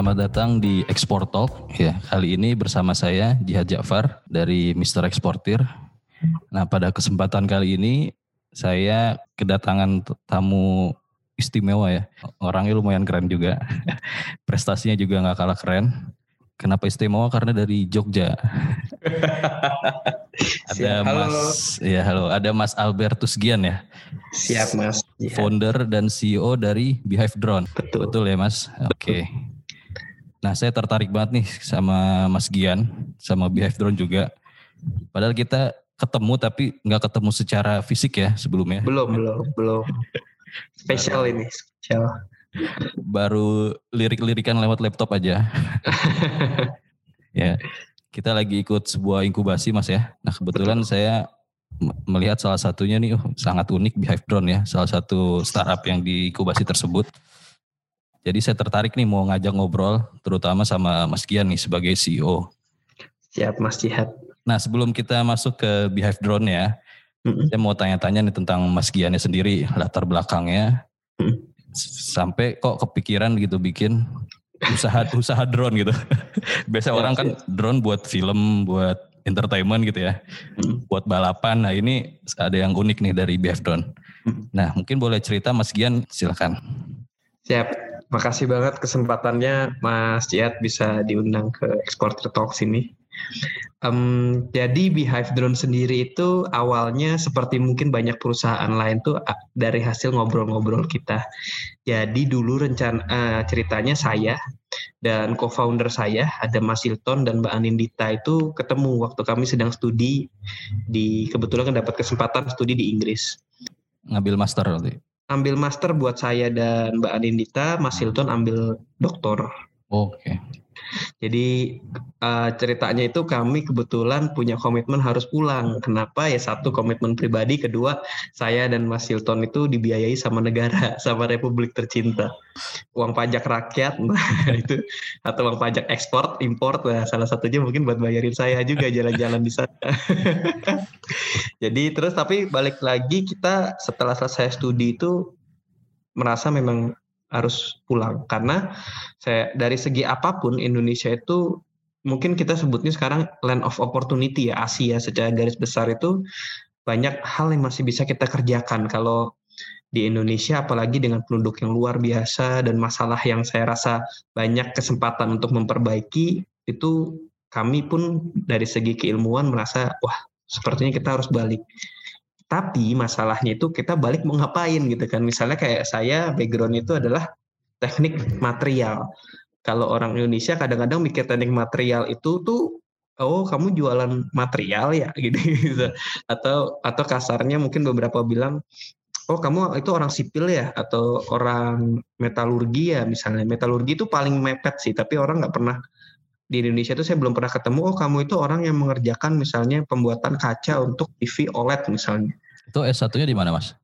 selamat datang di Export Talk. Ya, kali ini bersama saya Jihad Ja'far dari Mr. Exportir. Nah, pada kesempatan kali ini saya kedatangan tamu istimewa ya. Orangnya lumayan keren juga. Prestasinya juga nggak kalah keren. Kenapa istimewa? Karena dari Jogja. ada halo. Mas, ya halo, ada Mas Albertus Gian ya. Siap mas. Founder dan CEO dari Beehive Drone. Betul. Betul ya Mas? Oke. Nah saya tertarik banget nih sama Mas Gian, sama Beehive Drone juga. Padahal kita ketemu tapi nggak ketemu secara fisik ya sebelumnya. Belum belum belum. Spesial ini spesial. Baru lirik-lirikan lewat laptop aja. ya, kita lagi ikut sebuah inkubasi Mas ya. Nah kebetulan saya m- melihat salah satunya nih oh, sangat unik Beehive Drone ya, salah satu startup yang diinkubasi tersebut. Jadi saya tertarik nih mau ngajak ngobrol terutama sama Mas Gian nih sebagai CEO. Siap mas Jihad. Nah sebelum kita masuk ke Beehive Drone ya, Mm-mm. saya mau tanya-tanya nih tentang Mas Giannya sendiri, latar belakangnya, Mm. S- sampai kok kepikiran gitu bikin usaha usaha drone gitu. Biasa Ya, orang kan drone buat film, buat entertainment gitu ya, Mm. buat balapan. Nah ini ada yang unik nih dari Beehive Drone. Mm. Nah mungkin boleh cerita Mas Gian, silakan. Siap. Makasih banget kesempatannya Mas Jihad bisa diundang ke Exporter Talk sini. Em, jadi Beehive Drone sendiri itu awalnya seperti mungkin banyak perusahaan lain tuh dari hasil ngobrol-ngobrol kita. Jadi dulu rencana eh, ceritanya saya dan co-founder saya ada Mas Hilton dan Mbak Anindita itu ketemu waktu kami sedang studi di kebetulan kan dapat kesempatan studi di Inggris. Ngambil master itu. Ambil master buat saya dan Mbak Anindita, Mas Hilton ambil doktor. Oke. Jadi eh, ceritanya itu kami kebetulan punya komitmen harus pulang. Kenapa? Ya satu komitmen pribadi, kedua saya dan Mas Hilton itu dibiayai sama negara, sama Republik tercinta. Uang pajak rakyat, nah, itu atau uang pajak ekspor, impor, nah, salah satunya mungkin buat bayarin saya juga jalan-jalan di sana. Jadi terus tapi balik lagi kita setelah selesai studi itu merasa memang harus pulang. Karena saya dari segi apa pun Indonesia itu mungkin kita sebutnya sekarang land of opportunity ya Asia secara garis besar itu banyak hal yang masih bisa kita kerjakan. Kalau di Indonesia apalagi dengan penduduk yang luar biasa dan masalah yang saya rasa banyak kesempatan untuk memperbaiki itu kami pun dari segi keilmuan merasa wah sepertinya kita harus balik tapi masalahnya itu kita balik mau ngapain gitu kan. Misalnya kayak saya background itu adalah teknik material. Kalau orang Indonesia kadang-kadang mikir teknik material itu tuh oh kamu jualan material ya? Gitu, gitu. atau atau kasarnya mungkin beberapa bilang oh kamu itu orang sipil ya? Atau orang metalurgi ya? Misalnya. Metalurgi itu paling mepet sih tapi orang nggak pernah di Indonesia itu saya belum pernah ketemu oh kamu itu orang yang mengerjakan misalnya pembuatan kaca untuk TV OLED misalnya Itu S1-nya di mana Mas?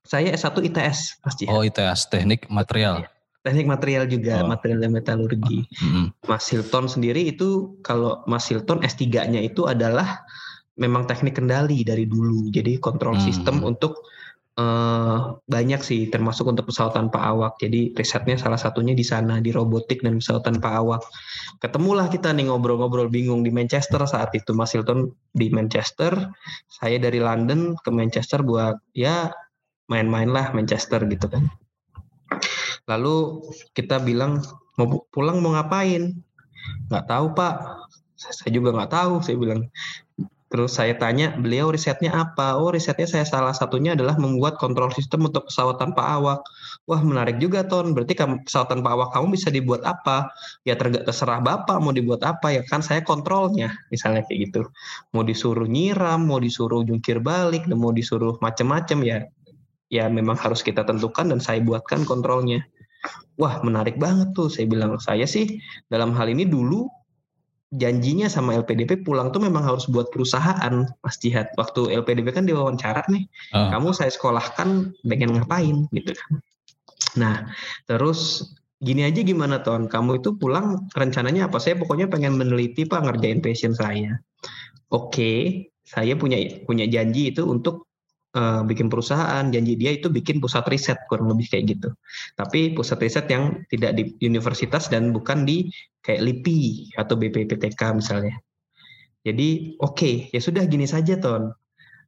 saya S1 ITS pasti Oh ITS, teknik material. teknik material juga Oh. material dan metalurgi Mm-mm. Mas Hilton sendiri itu kalau Mas Hilton S3-nya itu adalah memang teknik kendali dari dulu. Jadi kontrol Hmm. sistem untuk eh, banyak sih termasuk untuk pesawat tanpa awak. Jadi risetnya salah satunya di sana di robotik dan pesawat tanpa awak. Ketemulah kita nih ngobrol-ngobrol bingung di Manchester saat itu Mas Hilton di Manchester, saya dari London ke Manchester buat ya main-main lah Manchester gitu kan. Lalu kita bilang mau pu- pulang mau ngapain? Nggak tahu pak. Saya juga nggak tahu. Saya bilang. Terus saya tanya beliau risetnya apa? Oh risetnya saya salah satunya adalah membuat kontrol sistem untuk pesawat tanpa awak. Wah menarik juga Ton. Berarti kamu, pesawat tanpa awak kamu bisa dibuat apa? Ya terserah bapak mau dibuat apa ya kan saya kontrolnya misalnya kayak gitu. Mau disuruh nyiram, mau disuruh jungkir balik, dan mau disuruh macem-macem ya ya memang harus kita tentukan dan saya buatkan kontrolnya. Wah menarik banget tuh saya bilang saya sih dalam hal ini dulu janjinya sama LPDP pulang tuh memang harus buat perusahaan. Mas Jihad waktu LPDP kan diwawancara nih. Ah. kamu saya sekolahkan pengen ngapain? Gitu kan. Nah terus gini aja gimana Ton? Kamu itu pulang rencananya apa? Saya pokoknya pengen meneliti Pak ngerjain passion saya. Oke saya punya punya janji itu untuk uh, bikin perusahaan, janji dia itu bikin pusat riset kurang lebih kayak gitu. Tapi pusat riset yang tidak di universitas dan bukan di kayak LIPI atau BPPTK misalnya. Jadi oke okay, ya sudah gini saja ton.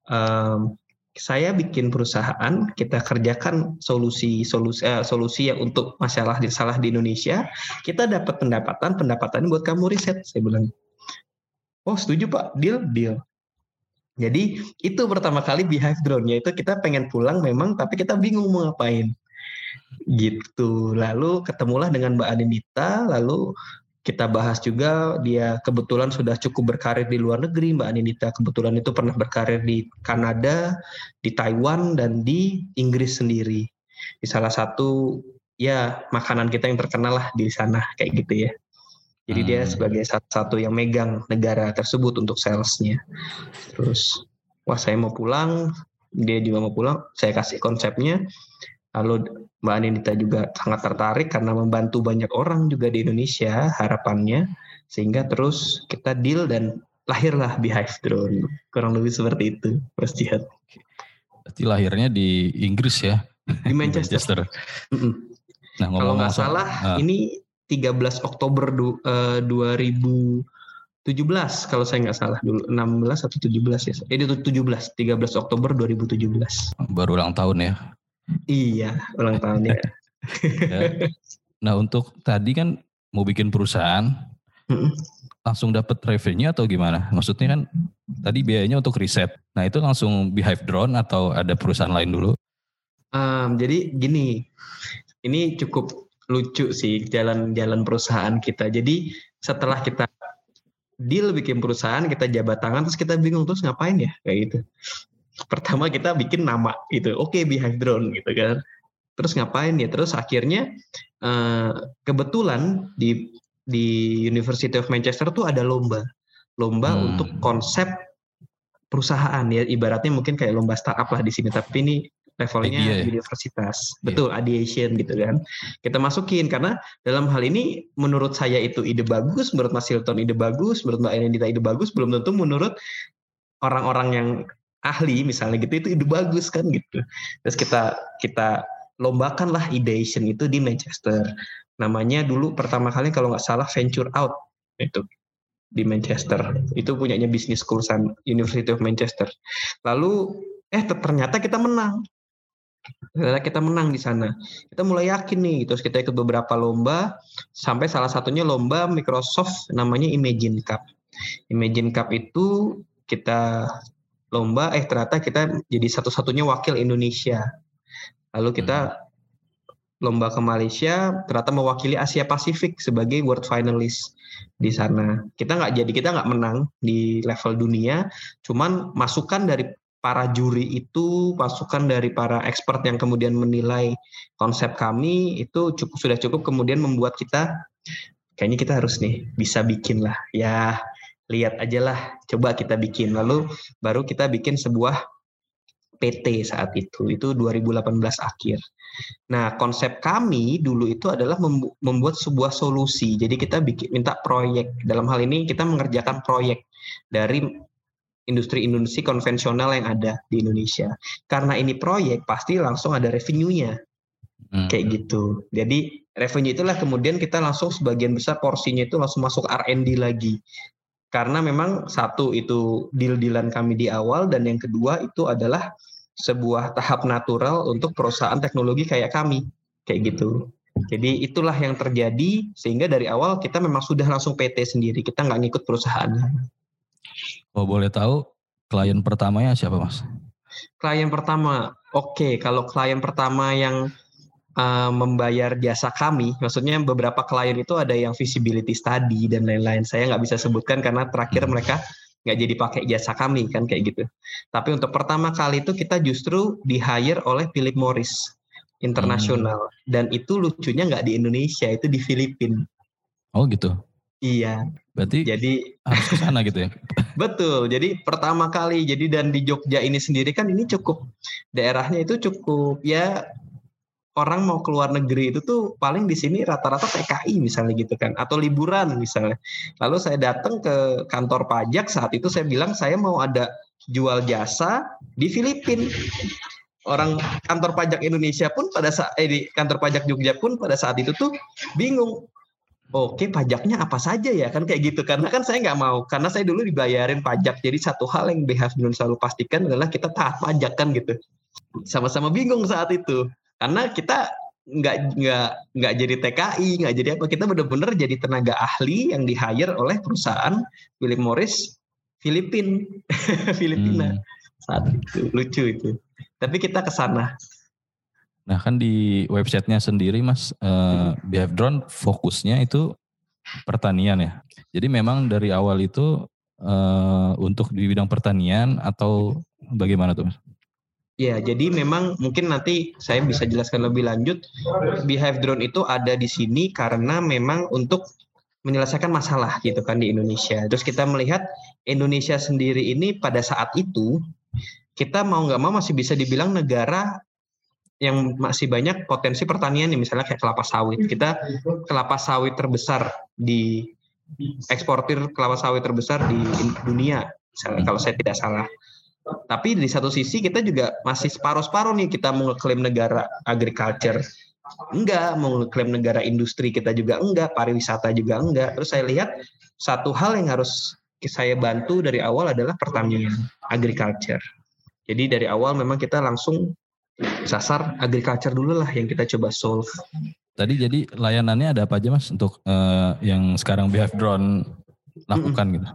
Um, saya bikin perusahaan, kita kerjakan solusi solusi eh, solusi yang untuk masalah di salah di Indonesia, kita dapat pendapatan, pendapatan buat kamu riset. Saya bilang, oh setuju pak, deal deal. Jadi itu pertama kali behive drone yaitu kita pengen pulang memang tapi kita bingung mau ngapain. Gitu. Lalu ketemulah dengan Mbak Anindita, lalu kita bahas juga dia kebetulan sudah cukup berkarir di luar negeri Mbak Anindita kebetulan itu pernah berkarir di Kanada, di Taiwan dan di Inggris sendiri. Di salah satu ya makanan kita yang terkenal lah di sana kayak gitu ya. Jadi hmm. dia sebagai satu yang megang negara tersebut untuk salesnya. Terus, wah saya mau pulang, dia juga mau pulang, saya kasih konsepnya. Lalu Mbak Anindita juga sangat tertarik karena membantu banyak orang juga di Indonesia harapannya. Sehingga terus kita deal dan lahirlah Beehive Drone. Kurang lebih seperti itu, Mas Jihad. Berarti lahirnya di Inggris ya? Di Manchester. Manchester. Nah, Kalau nggak salah, uh, ini 13 Oktober du, uh, 2017 kalau saya nggak salah dulu 16 atau 17 ya. Eh itu 17, 13 Oktober 2017. Baru ulang tahun ya. Iya, ulang tahun ya. Nah, untuk tadi kan mau bikin perusahaan langsung dapat revenue atau gimana? Maksudnya kan tadi biayanya untuk riset. Nah, itu langsung Beehive Drone atau ada perusahaan lain dulu? Um, jadi gini, ini cukup lucu sih jalan-jalan perusahaan kita. Jadi setelah kita deal bikin perusahaan, kita jabat tangan terus kita bingung terus ngapain ya kayak gitu. Pertama kita bikin nama gitu. Oke, okay, Beehive Drone gitu kan. Terus ngapain ya? Terus akhirnya uh, kebetulan di di University of Manchester tuh ada lomba. Lomba hmm. untuk konsep perusahaan ya ibaratnya mungkin kayak lomba startup lah di sini tapi ini levelnya Idea, ya? universitas. Yeah. Betul, ideation gitu kan. Kita masukin karena dalam hal ini menurut saya itu ide bagus, menurut Mas Hilton ide bagus, menurut Mbak Enendita ide bagus, belum tentu menurut orang-orang yang ahli misalnya gitu itu ide bagus kan gitu. Terus kita kita lombakan lah ideation itu di Manchester. Namanya dulu pertama kali kalau nggak salah venture out itu di Manchester. Itu punyanya bisnis school University of Manchester. Lalu eh ternyata kita menang Ternyata kita menang di sana. Kita mulai yakin nih, terus kita ikut beberapa lomba, sampai salah satunya lomba Microsoft namanya Imagine Cup. Imagine Cup itu kita lomba, eh ternyata kita jadi satu-satunya wakil Indonesia. Lalu kita hmm. lomba ke Malaysia, ternyata mewakili Asia Pasifik sebagai world finalist di sana. Kita nggak jadi kita nggak menang di level dunia, cuman masukan dari para juri itu pasukan dari para expert yang kemudian menilai konsep kami itu cukup sudah cukup kemudian membuat kita kayaknya kita harus nih bisa bikin lah ya lihat aja lah coba kita bikin lalu baru kita bikin sebuah PT saat itu itu 2018 akhir. Nah konsep kami dulu itu adalah membuat sebuah solusi. Jadi kita bikin minta proyek dalam hal ini kita mengerjakan proyek dari industri-industri konvensional yang ada di Indonesia. Karena ini proyek pasti langsung ada revenue-nya. Hmm. Kayak gitu. Jadi revenue itulah kemudian kita langsung sebagian besar porsinya itu langsung masuk R&D lagi. Karena memang satu itu deal-dealan kami di awal dan yang kedua itu adalah sebuah tahap natural untuk perusahaan teknologi kayak kami. Kayak gitu. Jadi itulah yang terjadi sehingga dari awal kita memang sudah langsung PT sendiri. Kita nggak ngikut perusahaannya. Kalau boleh tahu klien pertamanya siapa mas? Klien pertama, oke. Okay. Kalau klien pertama yang uh, membayar jasa kami, maksudnya beberapa klien itu ada yang visibility study dan lain-lain. Saya nggak bisa sebutkan karena terakhir hmm. mereka nggak jadi pakai jasa kami kan kayak gitu. Tapi untuk pertama kali itu kita justru di hire oleh Philip Morris internasional hmm. dan itu lucunya nggak di Indonesia itu di Filipina. Oh gitu. Iya. Berarti jadi harus ke sana gitu ya. betul. Jadi pertama kali jadi dan di Jogja ini sendiri kan ini cukup daerahnya itu cukup ya orang mau keluar negeri itu tuh paling di sini rata-rata TKI misalnya gitu kan atau liburan misalnya. Lalu saya datang ke kantor pajak saat itu saya bilang saya mau ada jual jasa di Filipina. Orang kantor pajak Indonesia pun pada saat eh, di kantor pajak Jogja pun pada saat itu tuh bingung. Oke, pajaknya apa saja ya kan kayak gitu karena kan saya nggak mau karena saya dulu dibayarin pajak jadi satu hal yang BH belum selalu pastikan adalah kita taat pajak kan gitu sama-sama bingung saat itu karena kita nggak nggak nggak jadi TKI nggak jadi apa. Kita benar-benar jadi tenaga ahli yang di hire oleh perusahaan Philip Morris Filipin. Filipina. Hmm. saat itu. Lucu itu. Tapi kita ke sana. Nah kan di websitenya sendiri mas uh, Behave Drone fokusnya itu pertanian ya. Jadi memang dari awal itu uh, untuk di bidang pertanian atau bagaimana tuh mas Ya, jadi memang mungkin nanti saya bisa jelaskan lebih lanjut. Beehive drone itu ada di sini karena memang untuk menyelesaikan masalah gitu kan di Indonesia. Terus kita melihat Indonesia sendiri ini pada saat itu kita mau nggak mau masih bisa dibilang negara yang masih banyak potensi pertanian nih misalnya kayak kelapa sawit. Kita kelapa sawit terbesar di eksportir kelapa sawit terbesar di dunia misalnya kalau saya tidak salah. Tapi di satu sisi kita juga masih separuh-separuh nih kita mau ngeklaim negara agriculture enggak, mau ngeklaim negara industri kita juga enggak, pariwisata juga enggak. Terus saya lihat satu hal yang harus saya bantu dari awal adalah pertanian, agriculture. Jadi dari awal memang kita langsung sasar agriculture dulu lah yang kita coba solve. Tadi jadi layanannya ada apa aja mas untuk uh, yang sekarang Behave Drone lakukan mm -hmm. gitu?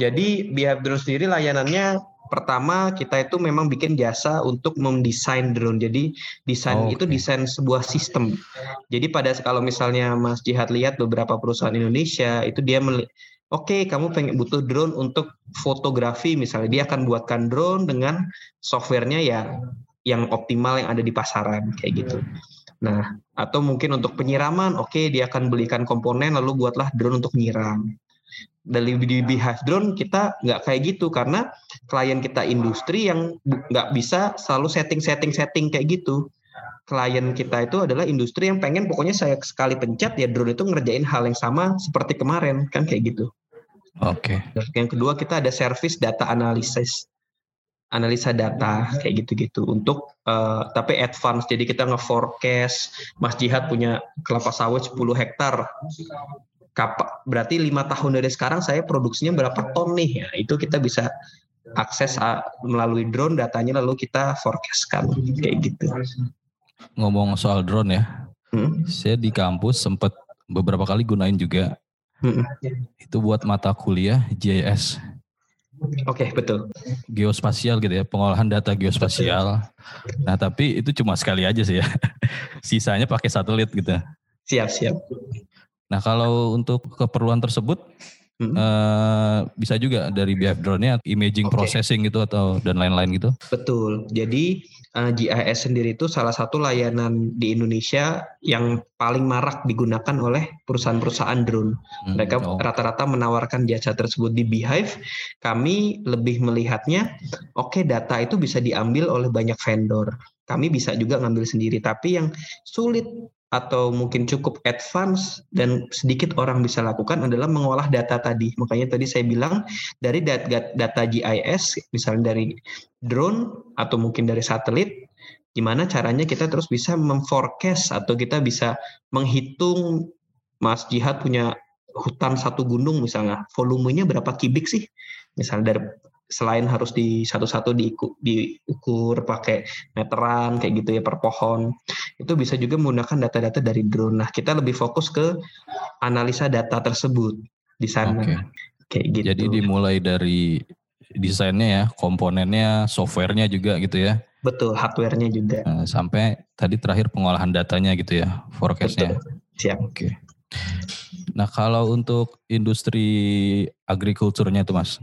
Jadi Behave Drone sendiri layanannya pertama kita itu memang bikin jasa untuk mendesain drone. Jadi desain oh, itu desain sebuah sistem. Jadi pada kalau misalnya Mas Jihad lihat beberapa perusahaan Indonesia itu dia Oke, okay, kamu pengen butuh drone untuk fotografi misalnya, dia akan buatkan drone dengan softwarenya ya yang optimal yang ada di pasaran kayak gitu. Nah, atau mungkin untuk penyiraman, oke okay, dia akan belikan komponen lalu buatlah drone untuk nyiram dari di Beehive Drone kita nggak kayak gitu karena klien kita industri yang nggak bisa selalu setting-setting-setting kayak gitu. Klien kita itu adalah industri yang pengen pokoknya saya sekali pencet ya drone itu ngerjain hal yang sama seperti kemarin kan kayak gitu. Oke. Okay. Yang kedua kita ada service data analysis analisa data kayak gitu-gitu untuk uh, tapi advance jadi kita nge-forecast Mas Jihad punya kelapa sawit 10 hektar Kap, berarti lima tahun dari sekarang saya produksinya berapa ton nih ya itu kita bisa akses uh, melalui drone datanya lalu kita forecastkan kayak gitu ngomong soal drone ya hmm? saya di kampus sempat beberapa kali gunain juga hmm. itu buat mata kuliah GIS Oke, okay, betul. Geospasial gitu ya, pengolahan data geospasial. Nah, tapi itu cuma sekali aja sih ya. Sisanya pakai satelit gitu. Siap, siap. Nah kalau untuk keperluan tersebut hmm. uh, bisa juga dari BF drone-nya imaging okay. processing gitu atau dan lain-lain gitu. Betul. Jadi uh, eh, GIS sendiri itu salah satu layanan di Indonesia yang paling marak digunakan oleh perusahaan-perusahaan drone. Hmm, Mereka oh. rata-rata menawarkan jasa tersebut di Beehive. Kami lebih melihatnya, oke okay, data itu bisa diambil oleh banyak vendor. Kami bisa juga ngambil sendiri, tapi yang sulit atau mungkin cukup advance dan sedikit orang bisa lakukan adalah mengolah data tadi. Makanya tadi saya bilang dari data, GIS, misalnya dari drone atau mungkin dari satelit, gimana caranya kita terus bisa memforecast atau kita bisa menghitung Mas Jihad punya hutan satu gunung misalnya, volumenya berapa kubik sih? Misalnya dari selain harus di satu-satu diukur, diukur pakai meteran kayak gitu ya per pohon itu bisa juga menggunakan data-data dari drone. Nah kita lebih fokus ke analisa data tersebut di sana okay. kayak gitu. Jadi dimulai dari desainnya ya, komponennya, softwarenya juga gitu ya. Betul, hardwarenya juga. Nah, sampai tadi terakhir pengolahan datanya gitu ya, forecastnya. Siap. Oke. Okay. Nah kalau untuk industri agrikulturnya tuh mas,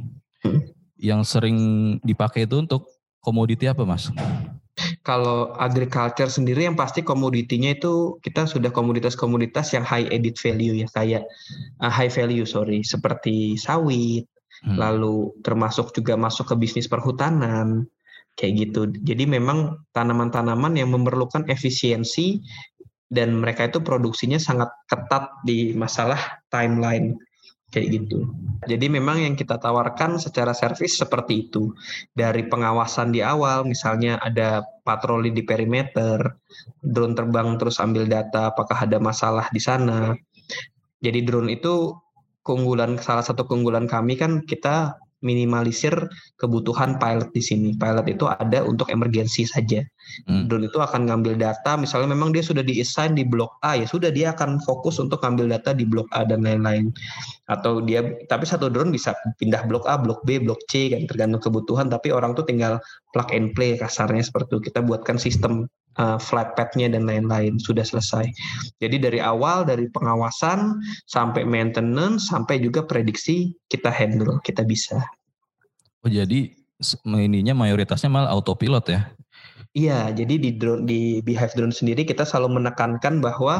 yang sering dipakai itu untuk komoditi apa mas? Kalau agriculture sendiri yang pasti komoditinya itu kita sudah komoditas-komoditas yang high added value ya kayak uh, high value sorry seperti sawit, hmm. lalu termasuk juga masuk ke bisnis perhutanan kayak gitu. Jadi memang tanaman-tanaman yang memerlukan efisiensi dan mereka itu produksinya sangat ketat di masalah timeline kayak gitu. Jadi memang yang kita tawarkan secara servis seperti itu. Dari pengawasan di awal, misalnya ada patroli di perimeter, drone terbang terus ambil data apakah ada masalah di sana. Jadi drone itu keunggulan salah satu keunggulan kami kan kita minimalisir kebutuhan pilot di sini. Pilot itu ada untuk emergensi saja. Hmm. Drone itu akan ngambil data, misalnya memang dia sudah di-assign di blok A, ya sudah dia akan fokus untuk ngambil data di blok A dan lain-lain. Atau dia, tapi satu drone bisa pindah blok A, blok B, blok C, kan tergantung kebutuhan, tapi orang tuh tinggal plug and play kasarnya seperti itu. Kita buatkan sistem uh, flight path-nya dan lain-lain sudah selesai. Jadi dari awal dari pengawasan sampai maintenance sampai juga prediksi kita handle, kita bisa. Oh jadi ininya mayoritasnya malah autopilot ya? Iya, jadi di drone di Beehive Drone sendiri kita selalu menekankan bahwa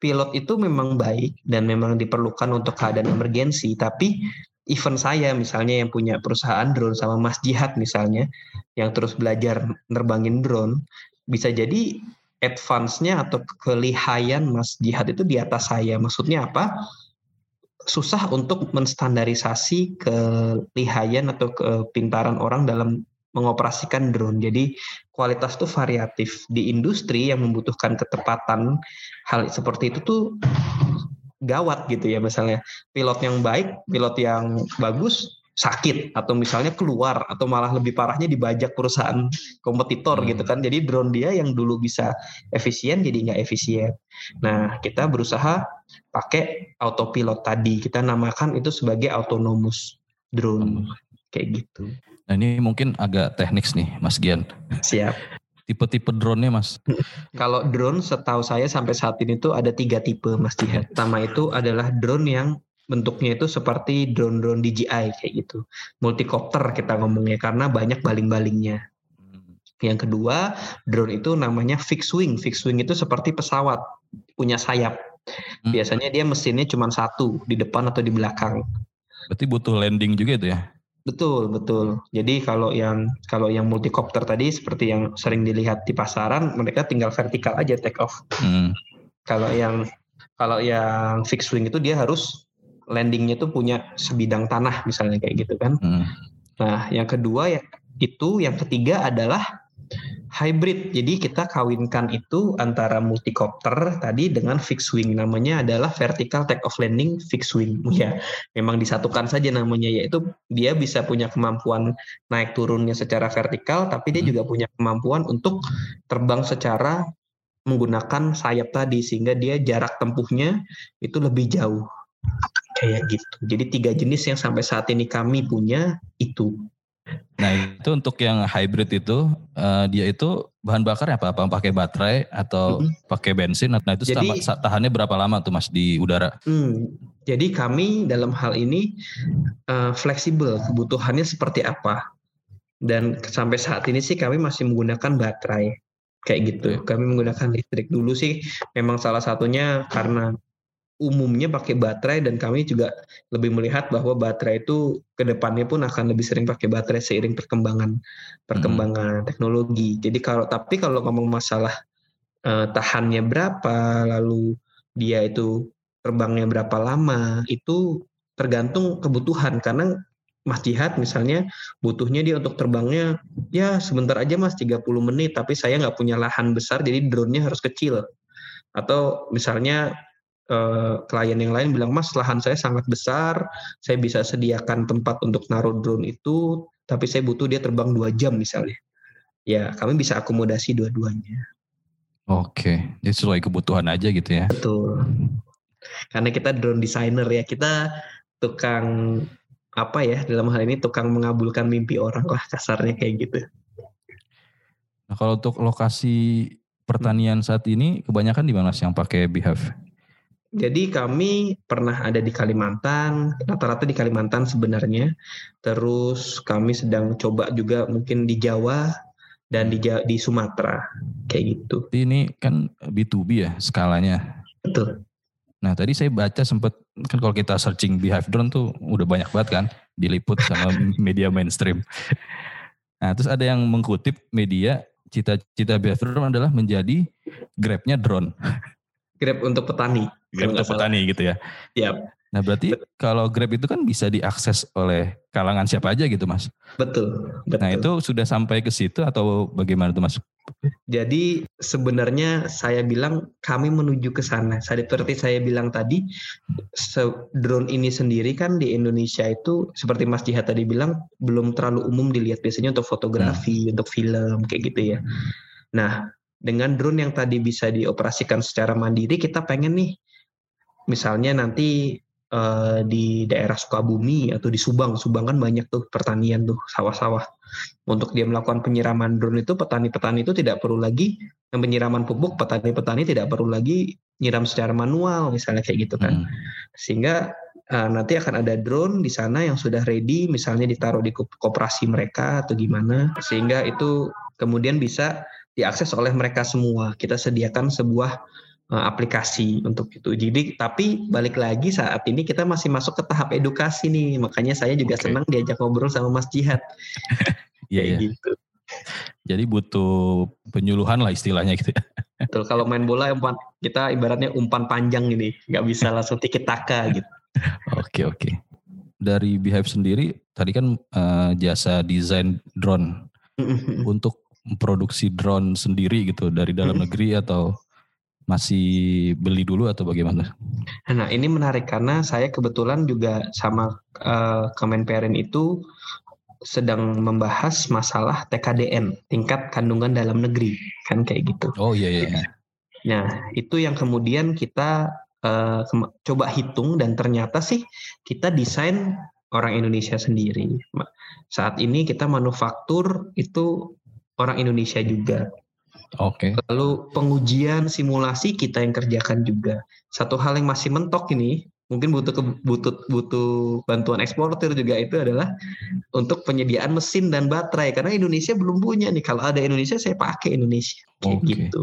pilot itu memang baik dan memang diperlukan untuk keadaan emergensi, tapi event saya misalnya yang punya perusahaan drone sama Mas Jihad misalnya yang terus belajar nerbangin drone, bisa jadi advance-nya atau kelihayan Mas Jihad itu di atas saya. Maksudnya apa? susah untuk menstandarisasi kelihayan atau kepintaran orang dalam mengoperasikan drone. Jadi kualitas itu variatif. Di industri yang membutuhkan ketepatan hal seperti itu tuh gawat gitu ya misalnya pilot yang baik, pilot yang bagus sakit atau misalnya keluar atau malah lebih parahnya dibajak perusahaan kompetitor hmm. gitu kan jadi drone dia yang dulu bisa efisien jadi nggak efisien nah kita berusaha pakai autopilot tadi kita namakan itu sebagai autonomous drone hmm. kayak gitu nah ini mungkin agak teknis nih Mas Gian siap tipe-tipe drone-nya mas? Kalau drone setahu saya sampai saat ini tuh ada tiga tipe mas Jihad. Pertama itu adalah drone yang bentuknya itu seperti drone-drone DJI kayak gitu. Multicopter kita ngomongnya karena banyak baling-balingnya. Hmm. Yang kedua, drone itu namanya fixed wing. Fixed wing itu seperti pesawat, punya sayap. Hmm. Biasanya dia mesinnya cuma satu, di depan atau di belakang. Berarti butuh landing juga itu ya? Betul, betul. Jadi kalau yang kalau yang multicopter tadi seperti yang sering dilihat di pasaran, mereka tinggal vertikal aja take off. Hmm. Kalau yang kalau yang fixed wing itu dia harus landingnya tuh punya sebidang tanah misalnya kayak gitu kan. Hmm. Nah, yang kedua ya itu, yang ketiga adalah hybrid. Jadi kita kawinkan itu antara multicopter tadi dengan fixed wing. Namanya adalah vertical take off landing fixed wing. Ya, memang disatukan saja namanya yaitu dia bisa punya kemampuan naik turunnya secara vertikal tapi dia hmm. juga punya kemampuan untuk terbang secara menggunakan sayap tadi sehingga dia jarak tempuhnya itu lebih jauh kayak gitu. Jadi tiga jenis yang sampai saat ini kami punya itu. Nah itu untuk yang hybrid itu uh, dia itu bahan bakarnya apa? Apa pakai baterai atau hmm. pakai bensin? Nah itu jadi, tahannya berapa lama tuh mas di udara? Hmm, jadi kami dalam hal ini uh, fleksibel kebutuhannya seperti apa. Dan sampai saat ini sih kami masih menggunakan baterai kayak gitu. Kami menggunakan listrik dulu sih memang salah satunya karena umumnya pakai baterai dan kami juga lebih melihat bahwa baterai itu ke depannya pun akan lebih sering pakai baterai seiring perkembangan perkembangan hmm. teknologi. Jadi kalau tapi kalau ngomong masalah uh, tahannya berapa, lalu dia itu terbangnya berapa lama, itu tergantung kebutuhan karena Mas Jihad misalnya butuhnya dia untuk terbangnya ya sebentar aja Mas 30 menit tapi saya nggak punya lahan besar jadi drone-nya harus kecil atau misalnya Eh, klien yang lain bilang mas lahan saya sangat besar saya bisa sediakan tempat untuk naruh drone itu tapi saya butuh dia terbang dua jam misalnya. Ya kami bisa akomodasi dua-duanya. Oke jadi sesuai kebutuhan aja gitu ya. Betul. Karena kita drone designer ya kita tukang apa ya dalam hal ini tukang mengabulkan mimpi orang lah kasarnya kayak gitu. Nah kalau untuk lokasi pertanian saat ini kebanyakan di mana sih yang pakai Behave? Jadi kami pernah ada di Kalimantan, rata-rata di Kalimantan sebenarnya. Terus kami sedang coba juga mungkin di Jawa dan di di Sumatera kayak gitu. Ini kan B2B ya skalanya. Betul. Nah tadi saya baca sempat kan kalau kita searching Beehive Drone tuh udah banyak banget kan diliput sama media mainstream. Nah terus ada yang mengkutip media cita-cita Beehive Drone adalah menjadi grabnya drone. Grab untuk petani. Grab untuk petani gitu ya. Iya. Nah berarti kalau Grab itu kan bisa diakses oleh kalangan siapa aja gitu mas? Betul. betul. Nah itu sudah sampai ke situ atau bagaimana tuh mas? Jadi sebenarnya saya bilang kami menuju ke sana. Seperti saya bilang tadi, drone ini sendiri kan di Indonesia itu seperti Mas Jihad tadi bilang belum terlalu umum dilihat biasanya untuk fotografi, hmm. untuk film kayak gitu ya. Nah dengan drone yang tadi bisa dioperasikan secara mandiri, kita pengen nih misalnya nanti uh, di daerah Sukabumi atau di Subang. Subang kan banyak tuh pertanian tuh sawah-sawah. Untuk dia melakukan penyiraman drone itu petani-petani itu tidak perlu lagi penyiraman pupuk petani-petani tidak perlu lagi nyiram secara manual misalnya kayak gitu kan. Hmm. Sehingga uh, nanti akan ada drone di sana yang sudah ready misalnya ditaruh di koperasi mereka atau gimana sehingga itu kemudian bisa diakses oleh mereka semua. Kita sediakan sebuah aplikasi untuk itu. Jadi tapi balik lagi saat ini kita masih masuk ke tahap edukasi nih. Makanya saya juga okay. senang diajak ngobrol sama Mas Jihad. Iya yeah, gitu. Jadi butuh penyuluhan lah istilahnya gitu. Ya. Betul. Kalau main bola umpan kita ibaratnya umpan panjang ini, nggak bisa langsung tiki taka gitu. Oke oke. Okay. Dari Beehive sendiri tadi kan uh, jasa desain drone untuk memproduksi drone sendiri gitu dari dalam negeri atau masih beli dulu atau bagaimana? Nah ini menarik karena saya kebetulan juga sama uh, Kemenperin itu sedang membahas masalah TKDN tingkat kandungan dalam negeri kan kayak gitu. Oh iya iya. Nah itu yang kemudian kita uh, coba hitung dan ternyata sih kita desain orang Indonesia sendiri. Saat ini kita manufaktur itu orang Indonesia juga. Oke. Okay. Lalu pengujian simulasi kita yang kerjakan juga. Satu hal yang masih mentok ini, mungkin butuh butuh butuh bantuan eksportir juga itu adalah untuk penyediaan mesin dan baterai karena Indonesia belum punya nih. Kalau ada Indonesia saya pakai Indonesia. Kayak okay. gitu.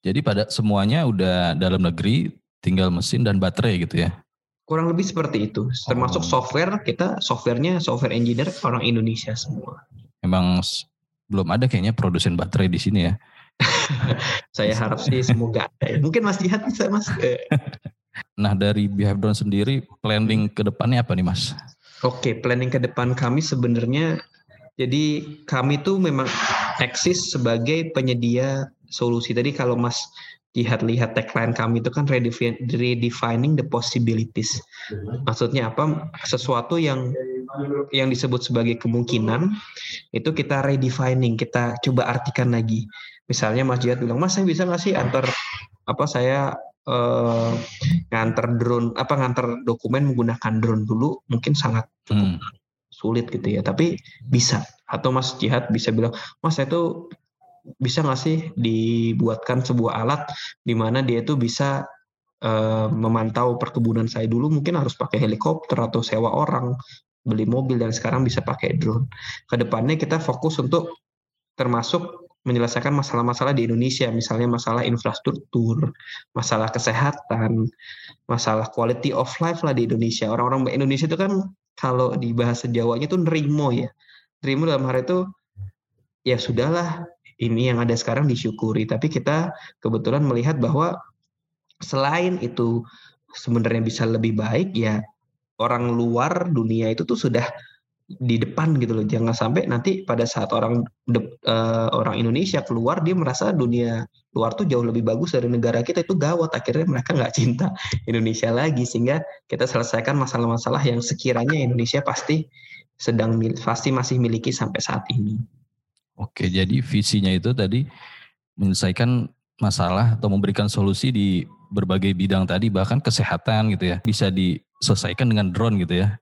Jadi pada semuanya udah dalam negeri, tinggal mesin dan baterai gitu ya. Kurang lebih seperti itu. Termasuk oh. software, kita softwarenya software engineer orang Indonesia semua. Emang belum ada kayaknya produsen baterai di sini ya. saya harap sih semoga ada. Ya. Mungkin Mas Jihad bisa Mas. nah dari Behave Drone sendiri planning ke depannya apa nih Mas? Oke, planning ke depan kami sebenarnya jadi kami tuh memang eksis sebagai penyedia solusi. Tadi kalau Mas Jihad lihat tagline kami itu kan redefining the possibilities. Maksudnya apa? Sesuatu yang yang disebut sebagai kemungkinan itu kita redefining, kita coba artikan lagi. Misalnya Mas Jihad bilang, Mas saya bisa nggak sih antar apa saya eh, ngantar drone apa ngantar dokumen menggunakan drone dulu mungkin sangat cukup hmm. sulit gitu ya tapi bisa atau Mas Jihad bisa bilang Mas saya tuh bisa nggak sih dibuatkan sebuah alat di mana dia itu bisa uh, memantau perkebunan saya dulu mungkin harus pakai helikopter atau sewa orang beli mobil dan sekarang bisa pakai drone. Ke depannya kita fokus untuk termasuk menyelesaikan masalah-masalah di Indonesia, misalnya masalah infrastruktur, masalah kesehatan, masalah quality of life lah di Indonesia. Orang-orang Indonesia itu kan kalau di bahasa Jawanya itu nerimo ya. Nerimo dalam hari itu ya sudahlah ini yang ada sekarang disyukuri. Tapi kita kebetulan melihat bahwa selain itu sebenarnya bisa lebih baik ya orang luar dunia itu tuh sudah di depan gitu loh. Jangan sampai nanti pada saat orang de, uh, orang Indonesia keluar dia merasa dunia luar tuh jauh lebih bagus dari negara kita. Itu gawat. Akhirnya mereka nggak cinta Indonesia lagi. Sehingga kita selesaikan masalah-masalah yang sekiranya Indonesia pasti sedang pasti masih miliki sampai saat ini. Oke jadi visinya itu tadi menyelesaikan masalah atau memberikan solusi di berbagai bidang tadi bahkan kesehatan gitu ya. Bisa di selesaikan dengan drone gitu ya.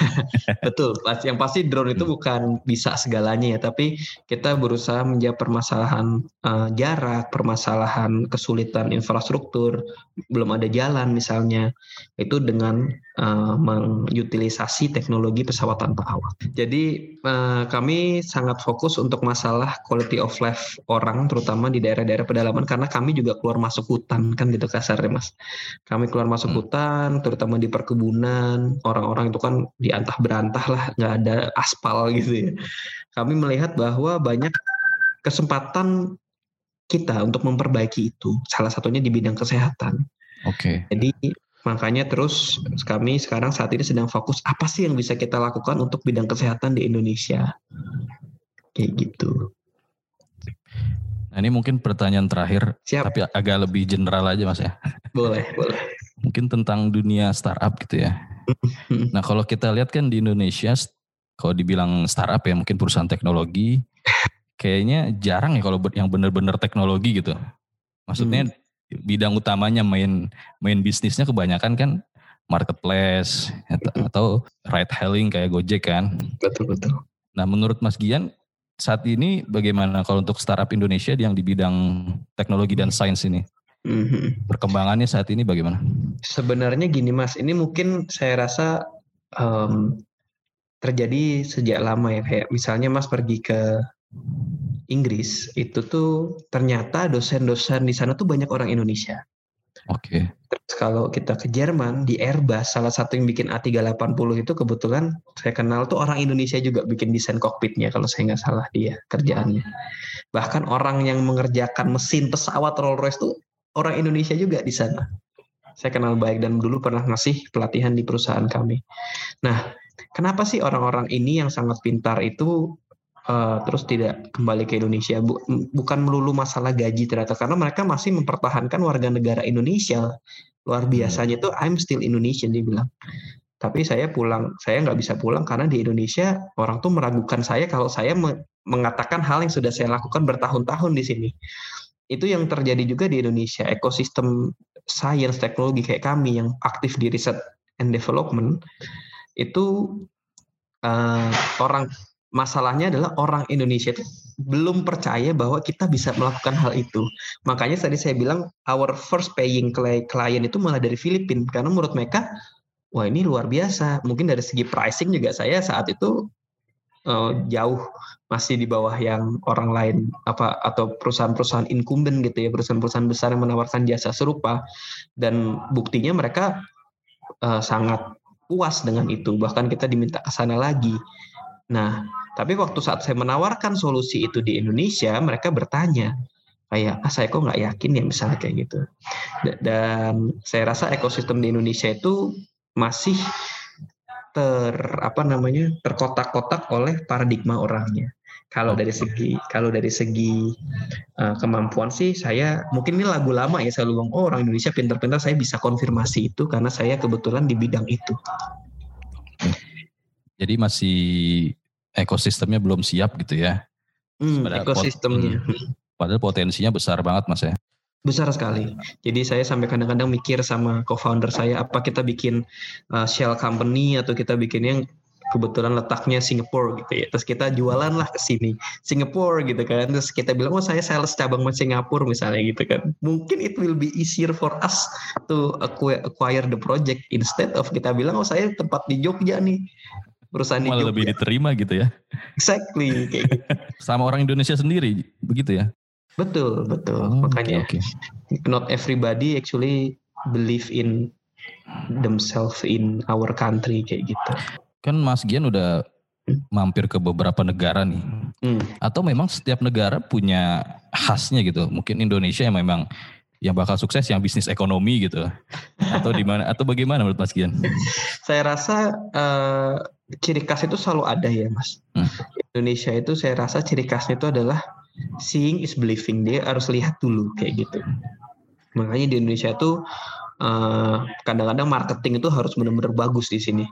Betul, yang pasti drone itu hmm. bukan bisa segalanya ya, tapi kita berusaha menjawab permasalahan uh, jarak, permasalahan kesulitan infrastruktur, belum ada jalan misalnya, itu dengan uh, mengutilisasi teknologi pesawat tanpa awak. Jadi uh, kami sangat fokus untuk masalah quality of life orang, terutama di daerah-daerah pedalaman, karena kami juga keluar masuk hutan kan gitu kasarnya mas. Kami keluar masuk hmm. hutan, terutama di perkebunan perkebunan orang-orang itu kan diantah berantah lah nggak ada aspal gitu ya kami melihat bahwa banyak kesempatan kita untuk memperbaiki itu salah satunya di bidang kesehatan oke okay. jadi Makanya terus kami sekarang saat ini sedang fokus apa sih yang bisa kita lakukan untuk bidang kesehatan di Indonesia. Kayak gitu. Nah ini mungkin pertanyaan terakhir, Siap. tapi agak lebih general aja mas ya. Boleh, boleh. Mungkin tentang dunia startup gitu ya. nah kalau kita lihat kan di Indonesia, kalau dibilang startup ya mungkin perusahaan teknologi, kayaknya jarang ya kalau yang benar-benar teknologi gitu. Maksudnya hmm. bidang utamanya main main bisnisnya kebanyakan kan marketplace atau ride hailing kayak Gojek kan. Betul betul. Nah menurut Mas Gian saat ini bagaimana kalau untuk startup Indonesia yang di bidang teknologi dan sains ini? Mm-hmm. Perkembangannya saat ini bagaimana? Sebenarnya gini mas, ini mungkin saya rasa um, terjadi sejak lama ya. Kayak misalnya mas pergi ke Inggris, itu tuh ternyata dosen-dosen di sana tuh banyak orang Indonesia. Oke. Okay. Terus kalau kita ke Jerman di Airbus salah satu yang bikin A380 itu kebetulan saya kenal tuh orang Indonesia juga bikin desain kokpitnya kalau saya nggak salah dia kerjaannya. Bahkan orang yang mengerjakan mesin pesawat Rolls-Royce tuh orang Indonesia juga di sana. Saya kenal baik dan dulu pernah ngasih pelatihan di perusahaan kami. Nah, kenapa sih orang-orang ini yang sangat pintar itu uh, terus tidak kembali ke Indonesia. Bukan melulu masalah gaji ternyata karena mereka masih mempertahankan warga negara Indonesia. Luar hmm. biasanya itu I'm still Indonesian dia bilang. Tapi saya pulang saya nggak bisa pulang karena di Indonesia orang tuh meragukan saya kalau saya mengatakan hal yang sudah saya lakukan bertahun-tahun di sini. Itu yang terjadi juga di Indonesia. Ekosistem science teknologi kayak kami yang aktif di riset and development itu uh, orang masalahnya adalah orang Indonesia itu belum percaya bahwa kita bisa melakukan hal itu. Makanya tadi saya bilang our first paying client itu malah dari Filipina karena menurut mereka wah ini luar biasa. Mungkin dari segi pricing juga saya saat itu uh, jauh masih di bawah yang orang lain apa atau perusahaan-perusahaan incumbent gitu ya, perusahaan-perusahaan besar yang menawarkan jasa serupa dan buktinya mereka uh, sangat puas dengan itu. Bahkan kita diminta ke sana lagi. Nah, tapi waktu saat saya menawarkan solusi itu di Indonesia, mereka bertanya, kayak, ah saya kok nggak yakin ya misalnya kayak gitu. Dan saya rasa ekosistem di Indonesia itu masih ter apa namanya terkotak-kotak oleh paradigma orangnya. Kalau dari segi kalau dari segi uh, kemampuan sih saya mungkin ini lagu lama ya saya bilang oh orang Indonesia pintar-pintar saya bisa konfirmasi itu karena saya kebetulan di bidang itu. Jadi masih ekosistemnya belum siap gitu ya. Hmm, ekosistemnya. Hmm. Padahal potensinya besar banget mas ya. Besar sekali. Jadi saya sampai kadang-kadang mikir sama co-founder saya apa kita bikin uh, shell company atau kita bikin yang kebetulan letaknya Singapura gitu ya. Terus kita jualan lah ke sini Singapura gitu kan. Terus kita bilang oh saya sales cabang Singapura misalnya gitu kan. Mungkin it will be easier for us to acquire the project instead of kita bilang oh saya tempat di Jogja nih perusahaan Malah lebih diterima gitu ya. Exactly. Kayak gitu. Sama orang Indonesia sendiri begitu ya. Betul, betul. Oh, Makanya okay, okay. not everybody actually believe in themselves in our country kayak gitu. Kan Mas Gian udah hmm? mampir ke beberapa negara nih. Hmm. Atau memang setiap negara punya khasnya gitu. Mungkin Indonesia yang memang yang bakal sukses yang bisnis ekonomi gitu atau di mana atau bagaimana menurut Mas Gian? Saya rasa uh, ciri khas itu selalu ada ya Mas. Hmm. Indonesia itu saya rasa ciri khasnya itu adalah seeing is believing dia harus lihat dulu kayak gitu. Makanya di Indonesia itu eh, kadang-kadang marketing itu harus benar-benar bagus di sini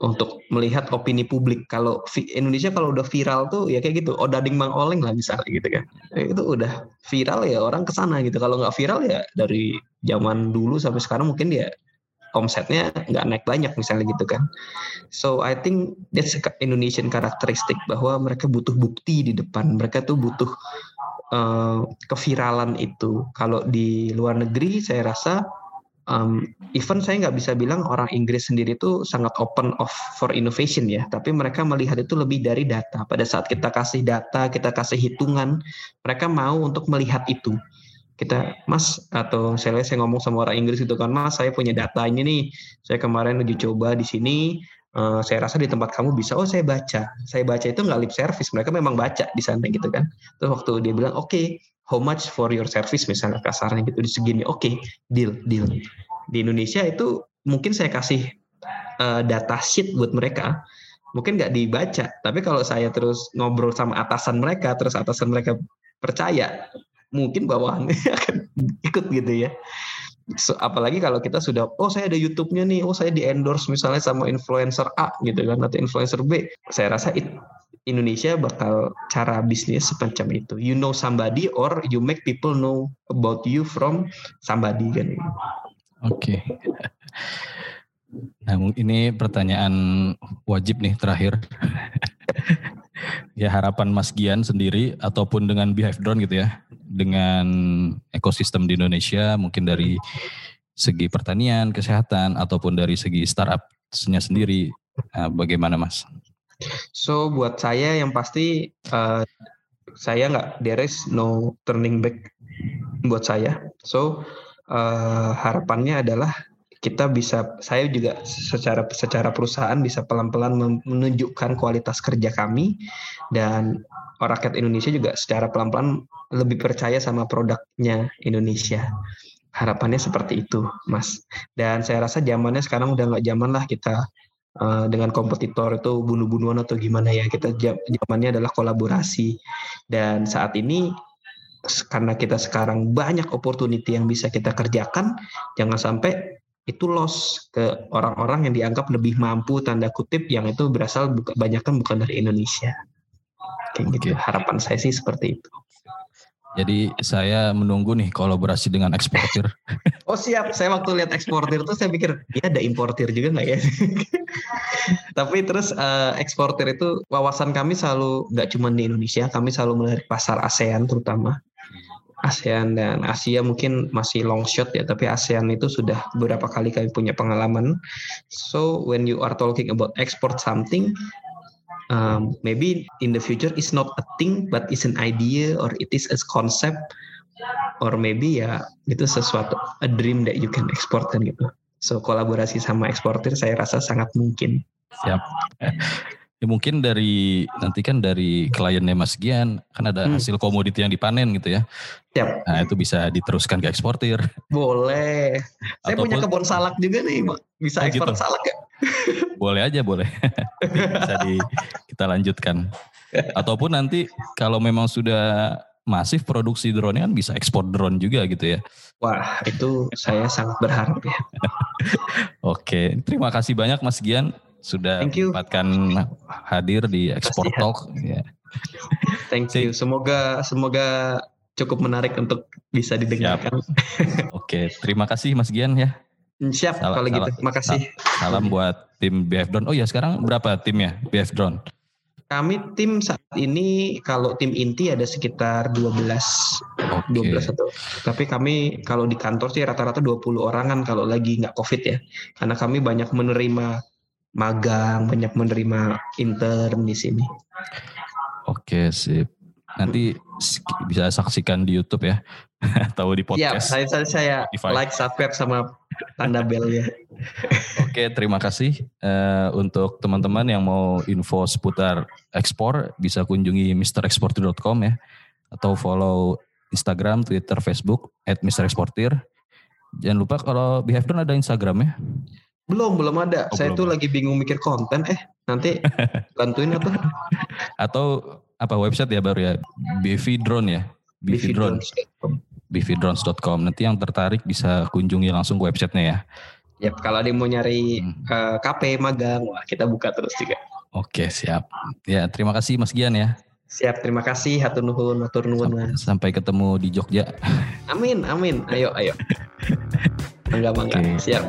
untuk melihat opini publik. Kalau Indonesia kalau udah viral tuh ya kayak gitu, odading mang oleng lah misalnya gitu kan. Itu udah viral ya orang ke sana gitu. Kalau nggak viral ya dari zaman dulu sampai sekarang mungkin dia omsetnya nggak naik banyak misalnya gitu kan. So I think that's Indonesian karakteristik bahwa mereka butuh bukti di depan. Mereka tuh butuh uh, keviralan itu. Kalau di luar negeri saya rasa um, even saya nggak bisa bilang orang Inggris sendiri itu sangat open of for innovation ya, tapi mereka melihat itu lebih dari data. Pada saat kita kasih data, kita kasih hitungan, mereka mau untuk melihat itu. Kita, Mas, atau saya saya ngomong sama orang Inggris itu kan, Mas, saya punya data ini nih, saya kemarin uji coba di sini, uh, saya rasa di tempat kamu bisa, oh saya baca, saya baca itu nggak lip service, mereka memang baca di sana gitu kan. Terus waktu dia bilang, oke, okay, how much for your service? misalnya kasarnya gitu di segini, oke, okay, deal, deal. Di Indonesia itu mungkin saya kasih uh, data sheet buat mereka. Mungkin nggak dibaca tapi kalau saya terus ngobrol sama atasan mereka terus atasan mereka percaya mungkin bawahannya akan ikut gitu ya so, apalagi kalau kita sudah oh saya ada YouTube-nya nih oh saya di endorse misalnya sama influencer A gitu kan atau influencer B saya rasa it, Indonesia bakal cara bisnis semacam itu you know somebody or you make people know about you from somebody kan oke okay. Nah, ini pertanyaan wajib nih terakhir. ya harapan Mas Gian sendiri ataupun dengan Behave Drone gitu ya, dengan ekosistem di Indonesia mungkin dari segi pertanian, kesehatan ataupun dari segi startupnya sendiri, nah, bagaimana Mas? So buat saya yang pasti uh, saya nggak there is no turning back buat saya. So uh, harapannya adalah kita bisa saya juga secara secara perusahaan bisa pelan-pelan menunjukkan kualitas kerja kami dan rakyat Indonesia juga secara pelan-pelan lebih percaya sama produknya Indonesia. Harapannya seperti itu, Mas. Dan saya rasa zamannya sekarang udah nggak zaman lah kita uh, dengan kompetitor itu bunuh-bunuhan atau gimana ya. Kita zamannya adalah kolaborasi. Dan saat ini karena kita sekarang banyak opportunity yang bisa kita kerjakan, jangan sampai itu loss ke orang-orang yang dianggap lebih mampu tanda kutip yang itu berasal buka, banyak kan bukan dari Indonesia. Kayak gitu. Harapan saya sih seperti itu. Jadi saya menunggu nih kolaborasi dengan eksportir. oh siap, saya waktu lihat eksportir tuh saya pikir, ya ada importir juga nggak ya? Tapi terus uh, eksportir itu wawasan kami selalu nggak cuma di Indonesia, kami selalu melihat pasar ASEAN terutama. ASEAN dan Asia mungkin masih long shot ya, tapi ASEAN itu sudah beberapa kali kami punya pengalaman. So when you are talking about export something, um, maybe in the future it's not a thing, but it's an idea or it is a concept, or maybe ya itu sesuatu a dream that you can export kan gitu. So kolaborasi sama eksportir saya rasa sangat mungkin. Siap. Ya mungkin dari nanti kan dari kliennya Mas Gian kan ada hmm. hasil komoditi yang dipanen gitu ya. Yep. Nah itu bisa diteruskan ke eksportir. Boleh. Saya Ataupun, punya kebun salak juga nih, bisa oh, ekspor gitu. salak ya? boleh aja boleh. bisa di kita lanjutkan. Ataupun nanti kalau memang sudah masif produksi drone kan bisa ekspor drone juga gitu ya. Wah itu saya sangat berharap ya. Oke, terima kasih banyak Mas Gian sudah menyempatkan hadir di Export Talk. Ya. Thank you. Semoga semoga cukup menarik untuk bisa didengarkan. Oke, terima kasih Mas Gian ya. Siap salam, kalau gitu. Terima kasih. Salam buat tim BF Drone. Oh ya, sekarang berapa timnya BF Drone? Kami tim saat ini kalau tim inti ada sekitar 12 okay. 12 atau tapi kami kalau di kantor sih rata-rata 20 orangan kalau lagi nggak Covid ya. Karena kami banyak menerima magang, banyak menerima intern di sini. Oke, sip. Nanti bisa saksikan di YouTube ya, atau di podcast. Iya, saya, saya like, subscribe sama tanda bell ya. Oke, terima kasih uh, untuk teman-teman yang mau info seputar ekspor bisa kunjungi mrexportir.com ya, atau follow Instagram, Twitter, Facebook @mrexportir. Jangan lupa kalau Behave ada Instagram ya. Belum, belum ada. Oh, Saya belum. tuh lagi bingung mikir konten. Eh, nanti bantuin apa? Atau apa website ya baru ya? BV Drone ya? BV Drone. bvdrones.com. Nanti yang tertarik bisa kunjungi langsung ke websitenya ya. Yap, kalau ada mau nyari hmm. uh, eh, KP magang, wah kita buka terus juga. Oke, siap. Ya, terima kasih Mas Gian ya. Siap, terima kasih. Hatur nuhun, hatur nuhun. Sampai, sampai ketemu di Jogja. Amin, amin. Ayo, ayo. Bangga, bangga. Okay. Siap.